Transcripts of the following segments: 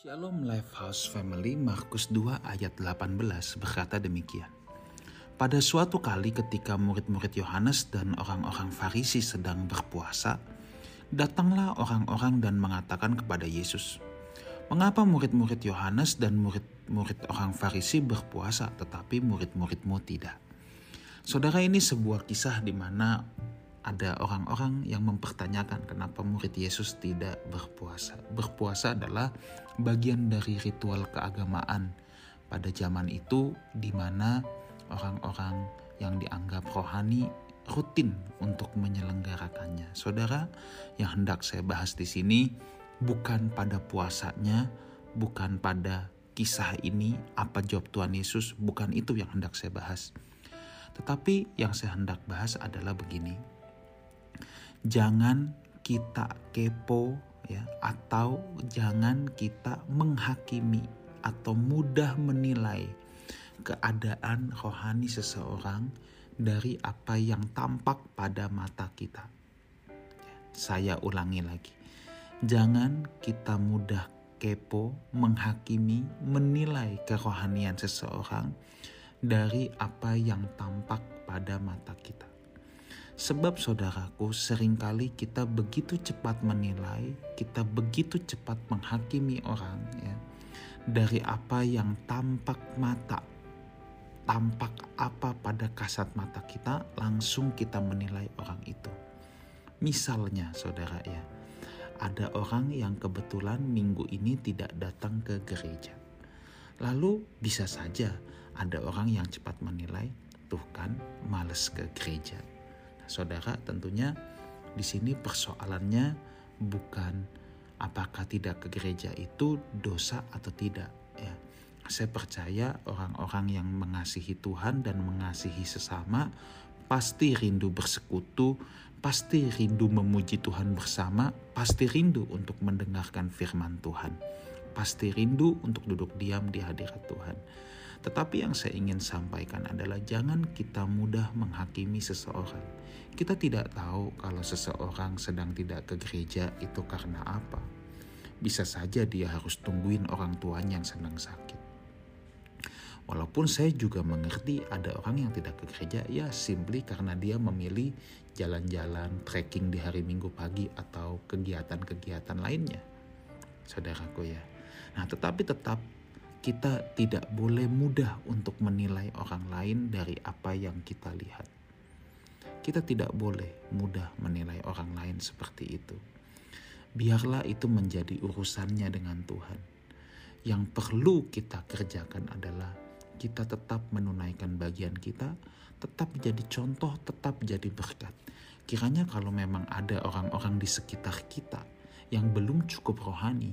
Shalom Lifehouse Family Markus 2 ayat 18 berkata demikian. Pada suatu kali ketika murid-murid Yohanes dan orang-orang Farisi sedang berpuasa, datanglah orang-orang dan mengatakan kepada Yesus, "Mengapa murid-murid Yohanes dan murid-murid orang Farisi berpuasa tetapi murid-muridmu tidak?" Saudara ini sebuah kisah di mana ada orang-orang yang mempertanyakan kenapa murid Yesus tidak berpuasa. Berpuasa adalah bagian dari ritual keagamaan pada zaman itu di mana orang-orang yang dianggap rohani rutin untuk menyelenggarakannya. Saudara, yang hendak saya bahas di sini bukan pada puasanya, bukan pada kisah ini apa jawab Tuhan Yesus, bukan itu yang hendak saya bahas. Tetapi yang saya hendak bahas adalah begini jangan kita kepo ya atau jangan kita menghakimi atau mudah menilai keadaan rohani seseorang dari apa yang tampak pada mata kita. Saya ulangi lagi. Jangan kita mudah kepo, menghakimi, menilai kerohanian seseorang dari apa yang tampak pada mata kita. Sebab saudaraku, sering kali kita begitu cepat menilai, kita begitu cepat menghakimi orang ya. Dari apa yang tampak mata, tampak apa pada kasat mata kita, langsung kita menilai orang itu. Misalnya saudara ya, ada orang yang kebetulan minggu ini tidak datang ke gereja. Lalu bisa saja ada orang yang cepat menilai, tuh kan males ke gereja saudara tentunya di sini persoalannya bukan apakah tidak ke gereja itu dosa atau tidak ya saya percaya orang-orang yang mengasihi Tuhan dan mengasihi sesama pasti rindu bersekutu, pasti rindu memuji Tuhan bersama, pasti rindu untuk mendengarkan firman Tuhan, pasti rindu untuk duduk diam di hadirat Tuhan. Tetapi yang saya ingin sampaikan adalah jangan kita mudah menghakimi seseorang. Kita tidak tahu kalau seseorang sedang tidak ke gereja itu karena apa. Bisa saja dia harus tungguin orang tuanya yang sedang sakit. Walaupun saya juga mengerti ada orang yang tidak ke gereja ya simply karena dia memilih jalan-jalan trekking di hari Minggu pagi atau kegiatan-kegiatan lainnya. Saudaraku ya. Nah, tetapi tetap kita tidak boleh mudah untuk menilai orang lain dari apa yang kita lihat. Kita tidak boleh mudah menilai orang lain seperti itu. Biarlah itu menjadi urusannya dengan Tuhan. Yang perlu kita kerjakan adalah kita tetap menunaikan bagian kita, tetap jadi contoh, tetap jadi berkat. Kiranya kalau memang ada orang-orang di sekitar kita yang belum cukup rohani,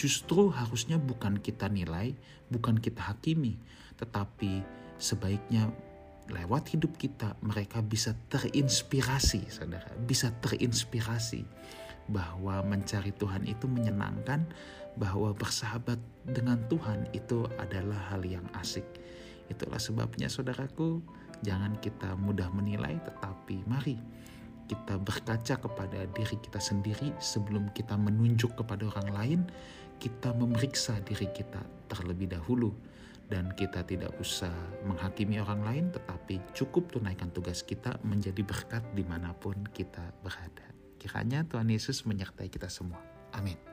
justru harusnya bukan kita nilai, bukan kita hakimi, tetapi sebaiknya lewat hidup kita mereka bisa terinspirasi, saudara, bisa terinspirasi bahwa mencari Tuhan itu menyenangkan, bahwa bersahabat dengan Tuhan itu adalah hal yang asik. Itulah sebabnya saudaraku, jangan kita mudah menilai, tetapi mari kita berkaca kepada diri kita sendiri sebelum kita menunjuk kepada orang lain, kita memeriksa diri kita terlebih dahulu dan kita tidak usah menghakimi orang lain tetapi cukup tunaikan tugas kita menjadi berkat di mana pun kita berada. Kiranya Tuhan Yesus menyertai kita semua. Amin.